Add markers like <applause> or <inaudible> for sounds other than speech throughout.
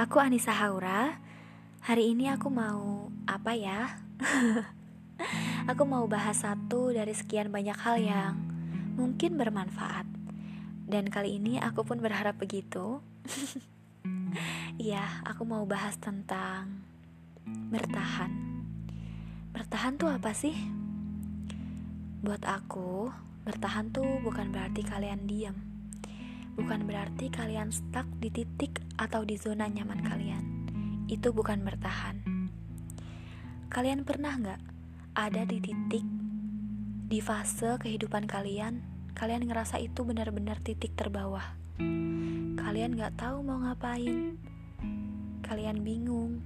Aku Anissa Haura. Hari ini aku mau apa ya? <laughs> aku mau bahas satu dari sekian banyak hal yang mungkin bermanfaat. Dan kali ini aku pun berharap begitu. <laughs> Iya, aku mau bahas tentang bertahan. Bertahan tuh apa sih? Buat aku, bertahan tuh bukan berarti kalian diam bukan berarti kalian stuck di titik atau di zona nyaman kalian. Itu bukan bertahan. Kalian pernah nggak ada di titik di fase kehidupan kalian, kalian ngerasa itu benar-benar titik terbawah. Kalian nggak tahu mau ngapain. Kalian bingung.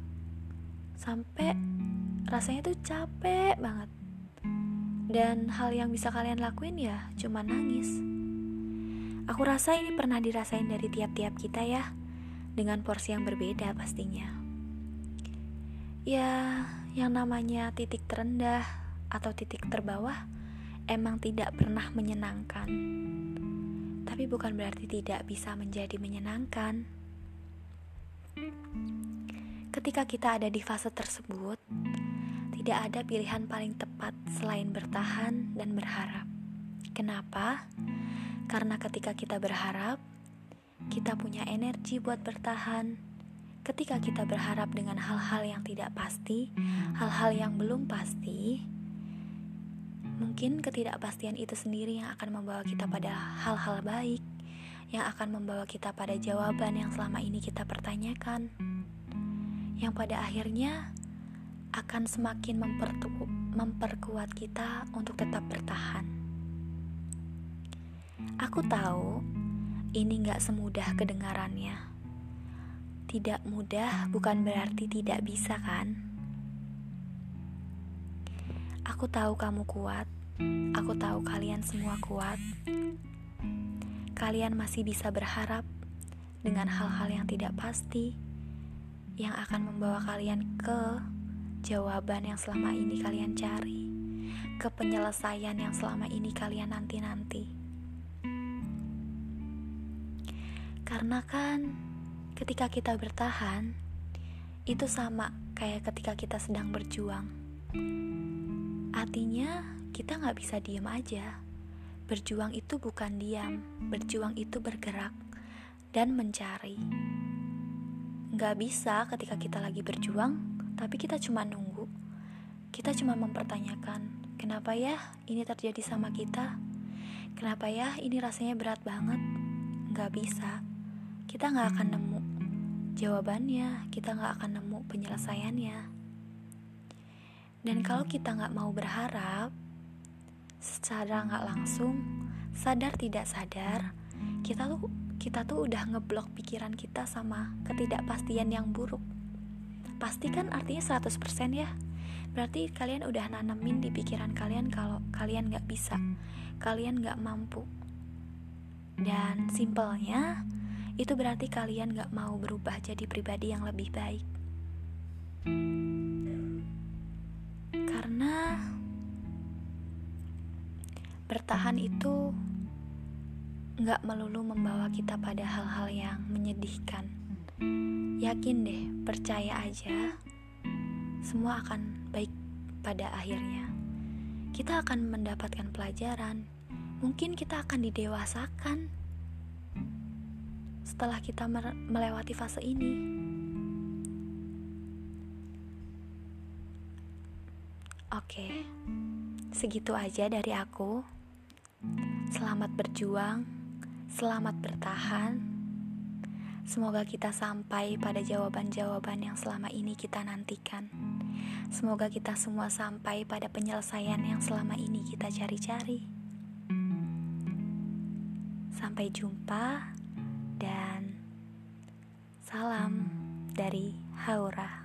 Sampai rasanya tuh capek banget. Dan hal yang bisa kalian lakuin ya cuma nangis. Aku rasa ini pernah dirasain dari tiap-tiap kita ya, dengan porsi yang berbeda pastinya. Ya, yang namanya titik terendah atau titik terbawah emang tidak pernah menyenangkan. Tapi bukan berarti tidak bisa menjadi menyenangkan. Ketika kita ada di fase tersebut, tidak ada pilihan paling tepat selain bertahan dan berharap. Kenapa? Karena ketika kita berharap, kita punya energi buat bertahan. Ketika kita berharap dengan hal-hal yang tidak pasti, hal-hal yang belum pasti, mungkin ketidakpastian itu sendiri yang akan membawa kita pada hal-hal baik, yang akan membawa kita pada jawaban yang selama ini kita pertanyakan, yang pada akhirnya akan semakin memperkuat kita untuk tetap bertahan. Aku tahu ini gak semudah kedengarannya. Tidak mudah bukan berarti tidak bisa, kan? Aku tahu kamu kuat. Aku tahu kalian semua kuat. Kalian masih bisa berharap dengan hal-hal yang tidak pasti yang akan membawa kalian ke jawaban yang selama ini kalian cari, ke penyelesaian yang selama ini kalian nanti-nanti. Karena kan ketika kita bertahan itu sama kayak ketika kita sedang berjuang. Artinya kita nggak bisa diam aja. Berjuang itu bukan diam, berjuang itu bergerak dan mencari. Nggak bisa ketika kita lagi berjuang, tapi kita cuma nunggu. Kita cuma mempertanyakan, kenapa ya ini terjadi sama kita? Kenapa ya ini rasanya berat banget? Nggak bisa kita nggak akan nemu jawabannya, kita nggak akan nemu penyelesaiannya. Dan kalau kita nggak mau berharap, secara nggak langsung, sadar tidak sadar, kita tuh kita tuh udah ngeblok pikiran kita sama ketidakpastian yang buruk. Pasti kan artinya 100% ya. Berarti kalian udah nanamin di pikiran kalian kalau kalian nggak bisa, kalian nggak mampu. Dan simpelnya, itu berarti kalian gak mau berubah jadi pribadi yang lebih baik. Karena bertahan itu gak melulu membawa kita pada hal-hal yang menyedihkan. Yakin deh, percaya aja, semua akan baik pada akhirnya. Kita akan mendapatkan pelajaran, mungkin kita akan didewasakan setelah kita melewati fase ini. Oke, segitu aja dari aku. Selamat berjuang, selamat bertahan. Semoga kita sampai pada jawaban-jawaban yang selama ini kita nantikan. Semoga kita semua sampai pada penyelesaian yang selama ini kita cari-cari. Sampai jumpa dan salam dari Haura.